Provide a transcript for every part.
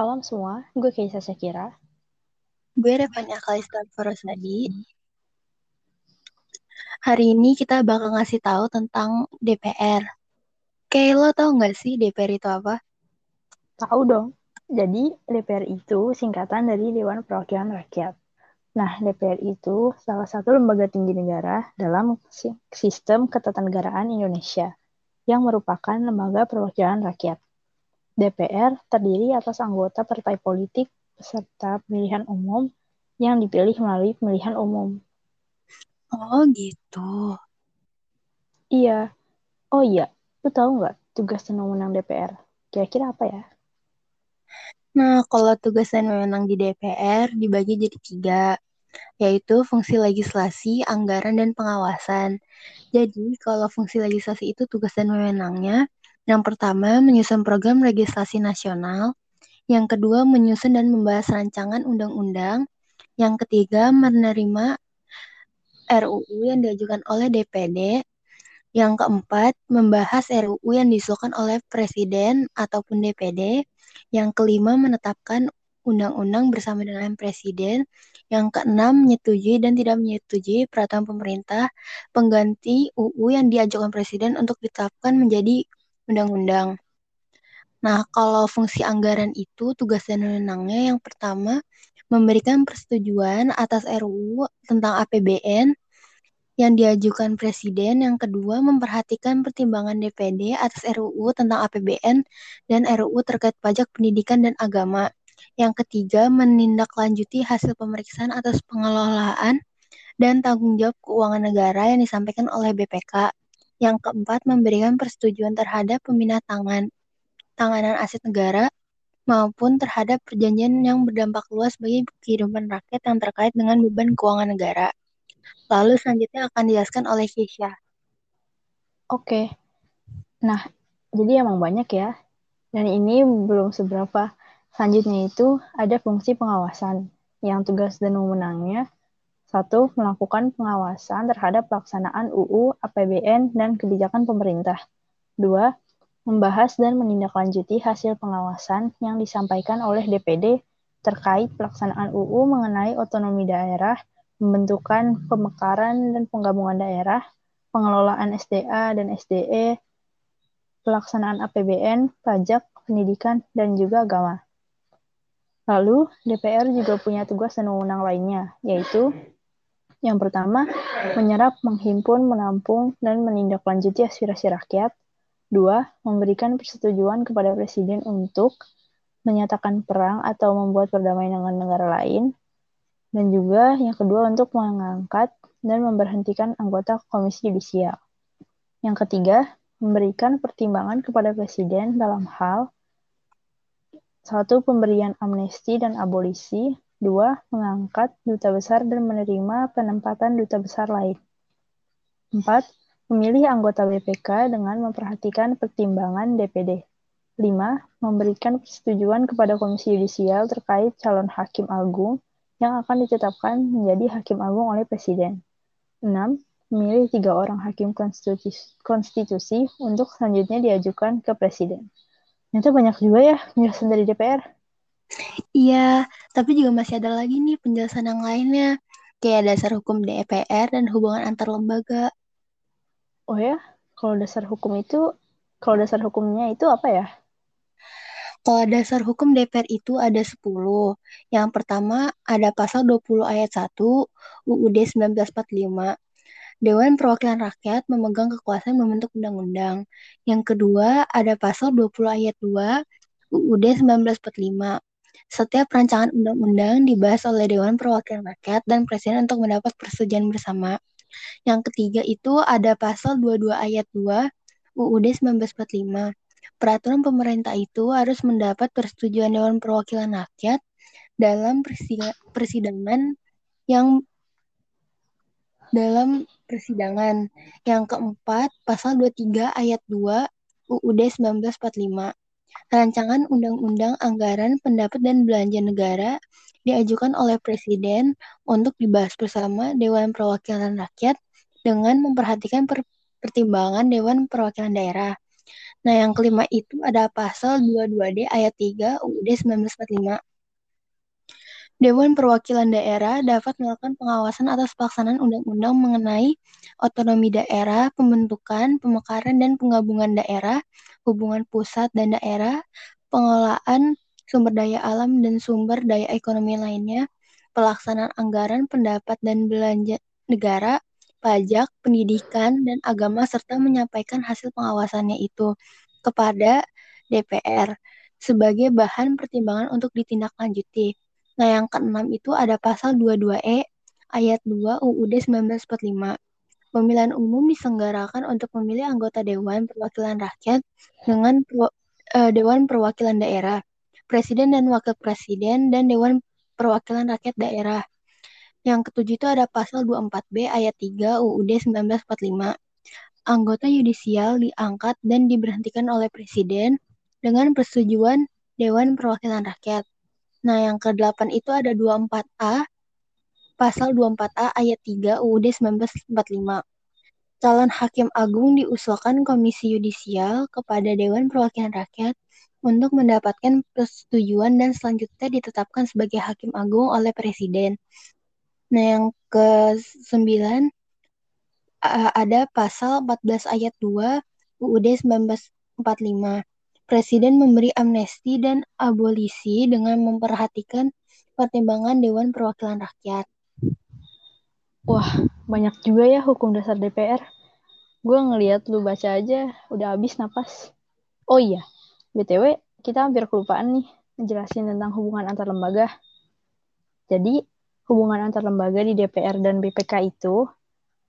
Salam semua, gue Keisa Syakira. Gue Revanya Kalista Farosadi. Hari ini kita bakal ngasih tahu tentang DPR. Kayak lo tau gak sih DPR itu apa? Tahu dong. Jadi DPR itu singkatan dari Dewan Perwakilan Rakyat. Nah, DPR itu salah satu lembaga tinggi negara dalam sistem ketatanegaraan Indonesia yang merupakan lembaga perwakilan rakyat. DPR terdiri atas anggota partai politik peserta pemilihan umum yang dipilih melalui pemilihan umum. Oh gitu. Iya. Oh iya, lu tahu nggak tugas dan wewenang DPR? Kira-kira apa ya? Nah, kalau tugas dan wewenang di DPR dibagi jadi tiga, yaitu fungsi legislasi, anggaran, dan pengawasan. Jadi, kalau fungsi legislasi itu tugas dan wewenangnya, yang pertama menyusun program legislasi nasional, yang kedua menyusun dan membahas rancangan undang-undang, yang ketiga menerima RUU yang diajukan oleh DPD, yang keempat membahas RUU yang diusulkan oleh Presiden ataupun DPD, yang kelima, menetapkan undang-undang bersama dengan Presiden. Yang keenam, menyetujui dan tidak menyetujui peraturan pemerintah pengganti UU yang diajukan Presiden untuk ditetapkan menjadi undang-undang. Nah, kalau fungsi anggaran itu tugas dan wewenangnya yang pertama memberikan persetujuan atas RUU tentang APBN yang diajukan Presiden. Yang kedua, memperhatikan pertimbangan DPD atas RUU tentang APBN dan RUU terkait pajak pendidikan dan agama. Yang ketiga, menindaklanjuti hasil pemeriksaan atas pengelolaan dan tanggung jawab keuangan negara yang disampaikan oleh BPK. Yang keempat, memberikan persetujuan terhadap peminat tangan, tanganan aset negara maupun terhadap perjanjian yang berdampak luas bagi kehidupan rakyat yang terkait dengan beban keuangan negara. Lalu selanjutnya akan dijelaskan oleh Keisha. Oke. Nah, jadi emang banyak ya. Dan ini belum seberapa. Selanjutnya itu ada fungsi pengawasan yang tugas dan wewenangnya satu, melakukan pengawasan terhadap pelaksanaan UU, APBN, dan kebijakan pemerintah. Dua, membahas dan menindaklanjuti hasil pengawasan yang disampaikan oleh DPD terkait pelaksanaan UU mengenai otonomi daerah pembentukan pemekaran dan penggabungan daerah, pengelolaan SDA dan SDE, pelaksanaan APBN, pajak, pendidikan, dan juga agama. Lalu, DPR juga punya tugas dan wewenang lainnya, yaitu yang pertama, menyerap, menghimpun, menampung, dan menindaklanjuti aspirasi rakyat. Dua, memberikan persetujuan kepada Presiden untuk menyatakan perang atau membuat perdamaian dengan negara lain. Dan juga yang kedua untuk mengangkat dan memberhentikan anggota Komisi Yudisial. Yang ketiga, memberikan pertimbangan kepada Presiden dalam hal satu pemberian amnesti dan abolisi, dua mengangkat duta besar dan menerima penempatan duta besar lain. Empat, memilih anggota BPK dengan memperhatikan pertimbangan DPD. Lima, memberikan persetujuan kepada Komisi Yudisial terkait calon hakim agung yang akan ditetapkan menjadi hakim agung oleh Presiden. 6. Memilih tiga orang hakim konstitusi, konstitusi untuk selanjutnya diajukan ke Presiden. Itu banyak juga ya penjelasan dari DPR. Iya, tapi juga masih ada lagi nih penjelasan yang lainnya, kayak dasar hukum DPR dan hubungan antar lembaga. Oh ya, kalau dasar hukum itu, kalau dasar hukumnya itu apa ya? Kalau dasar hukum DPR itu ada 10. Yang pertama ada pasal 20 ayat 1 UUD 1945. Dewan Perwakilan Rakyat memegang kekuasaan membentuk undang-undang. Yang kedua ada pasal 20 ayat 2 UUD 1945. Setiap rancangan undang-undang dibahas oleh Dewan Perwakilan Rakyat dan Presiden untuk mendapat persetujuan bersama. Yang ketiga itu ada pasal 22 ayat 2 UUD 1945 peraturan pemerintah itu harus mendapat persetujuan Dewan Perwakilan Rakyat dalam persidangan yang dalam persidangan. Yang keempat, pasal 23 ayat 2 UUD 1945. Rancangan Undang-Undang Anggaran Pendapat dan Belanja Negara diajukan oleh Presiden untuk dibahas bersama Dewan Perwakilan Rakyat dengan memperhatikan per pertimbangan Dewan Perwakilan Daerah. Nah, yang kelima itu ada pasal 22D ayat 3 UUD 1945. Dewan Perwakilan Daerah dapat melakukan pengawasan atas pelaksanaan undang-undang mengenai otonomi daerah, pembentukan, pemekaran, dan penggabungan daerah, hubungan pusat dan daerah, pengelolaan sumber daya alam dan sumber daya ekonomi lainnya, pelaksanaan anggaran, pendapat dan belanja negara, pajak, pendidikan, dan agama, serta menyampaikan hasil pengawasannya itu kepada DPR sebagai bahan pertimbangan untuk ditindaklanjuti. Nah, yang keenam itu ada pasal 22E ayat 2 UUD 1945. Pemilihan umum diselenggarakan untuk memilih anggota Dewan Perwakilan Rakyat dengan uh, Dewan Perwakilan Daerah, Presiden dan Wakil Presiden, dan Dewan Perwakilan Rakyat Daerah. Yang ketujuh itu ada pasal 24B ayat 3 UUD 1945. Anggota yudisial diangkat dan diberhentikan oleh Presiden dengan persetujuan Dewan Perwakilan Rakyat. Nah, yang ke-8 itu ada 24A, pasal 24A ayat 3 UUD 1945. Calon Hakim Agung diusulkan Komisi Yudisial kepada Dewan Perwakilan Rakyat untuk mendapatkan persetujuan dan selanjutnya ditetapkan sebagai Hakim Agung oleh Presiden. Nah, yang ke-9 ada pasal 14 ayat 2 UUD 1945. Presiden memberi amnesti dan abolisi dengan memperhatikan pertimbangan Dewan Perwakilan Rakyat. Wah, banyak juga ya hukum dasar DPR. Gue ngeliat lu baca aja, udah habis napas. Oh iya, BTW, kita hampir kelupaan nih ngejelasin tentang hubungan antar lembaga. Jadi, hubungan antar lembaga di DPR dan BPK itu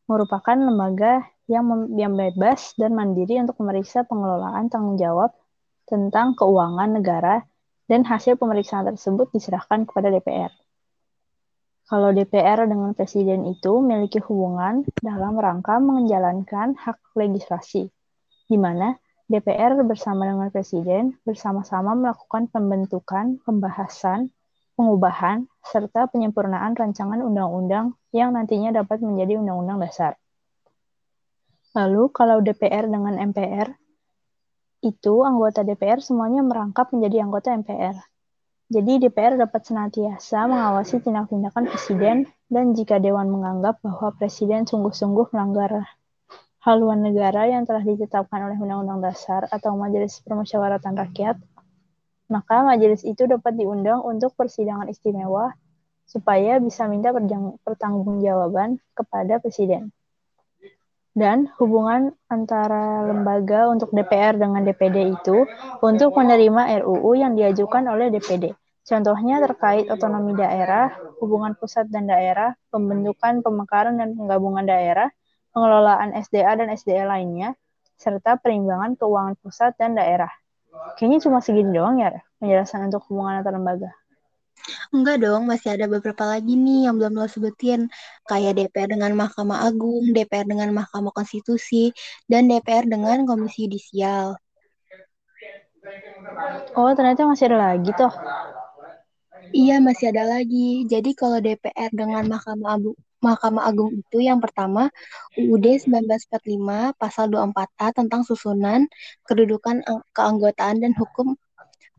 merupakan lembaga yang, yang bebas dan mandiri untuk memeriksa pengelolaan tanggung jawab tentang keuangan negara dan hasil pemeriksaan tersebut diserahkan kepada DPR. Kalau DPR dengan Presiden itu memiliki hubungan dalam rangka menjalankan hak legislasi, di mana DPR bersama dengan Presiden bersama-sama melakukan pembentukan, pembahasan, pengubahan, serta penyempurnaan rancangan undang-undang yang nantinya dapat menjadi undang-undang dasar. Lalu, kalau DPR dengan MPR itu anggota DPR semuanya merangkap menjadi anggota MPR. Jadi DPR dapat senantiasa mengawasi tindak-tindakan presiden dan jika Dewan menganggap bahwa presiden sungguh-sungguh melanggar haluan negara yang telah ditetapkan oleh Undang-Undang Dasar atau Majelis Permusyawaratan Rakyat, maka majelis itu dapat diundang untuk persidangan istimewa supaya bisa minta pertanggungjawaban kepada presiden dan hubungan antara lembaga untuk DPR dengan DPD itu untuk menerima RUU yang diajukan oleh DPD. Contohnya terkait otonomi daerah, hubungan pusat dan daerah, pembentukan, pemekaran, dan penggabungan daerah, pengelolaan SDA dan SDA lainnya, serta perimbangan keuangan pusat dan daerah. Kayaknya cuma segini doang ya penjelasan untuk hubungan antar lembaga. Enggak dong, masih ada beberapa lagi nih yang belum lo sebutin. Kayak DPR dengan Mahkamah Agung, DPR dengan Mahkamah Konstitusi, dan DPR dengan Komisi Yudisial. Oh, ternyata masih ada lagi toh. Iya, masih ada lagi. Jadi kalau DPR dengan Mahkamah Agung, Mahkamah Agung itu yang pertama UUD 1945 pasal 24A tentang susunan, kedudukan, keanggotaan dan hukum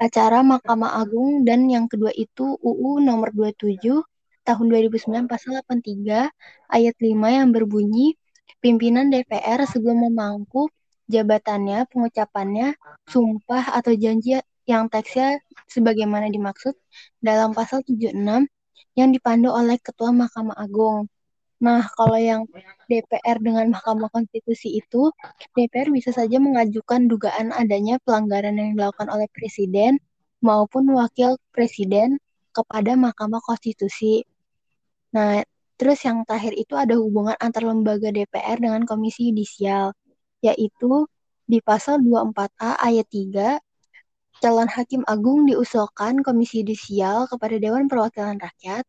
acara Mahkamah Agung dan yang kedua itu UU nomor 27 tahun 2009 pasal 83 ayat 5 yang berbunyi pimpinan DPR sebelum memangku jabatannya, pengucapannya, sumpah atau janji yang teksnya sebagaimana dimaksud dalam pasal 76 yang dipandu oleh Ketua Mahkamah Agung. Nah, kalau yang DPR dengan Mahkamah Konstitusi itu, DPR bisa saja mengajukan dugaan adanya pelanggaran yang dilakukan oleh Presiden maupun Wakil Presiden kepada Mahkamah Konstitusi. Nah, terus yang terakhir itu ada hubungan antar lembaga DPR dengan Komisi Yudisial, yaitu di pasal 24A ayat 3 calon hakim agung diusulkan Komisi Yudisial kepada Dewan Perwakilan Rakyat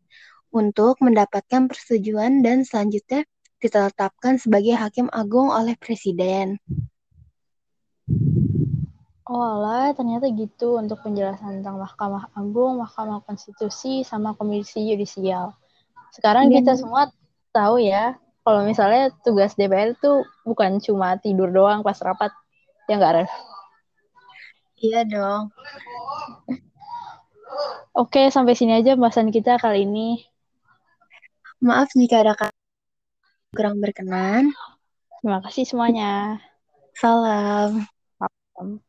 untuk mendapatkan persetujuan dan selanjutnya ditetapkan sebagai hakim agung oleh presiden. Oh alah, ternyata gitu untuk penjelasan tentang Mahkamah Agung, Mahkamah Konstitusi, sama Komisi Yudisial. Sekarang ya. kita semua tahu ya, kalau misalnya tugas DPR itu bukan cuma tidur doang pas rapat, ya nggak, Ref? Iya dong. Oke, sampai sini aja pembahasan kita kali ini. Maaf jika ada kata kurang berkenan. Terima kasih semuanya. Salam. Salam.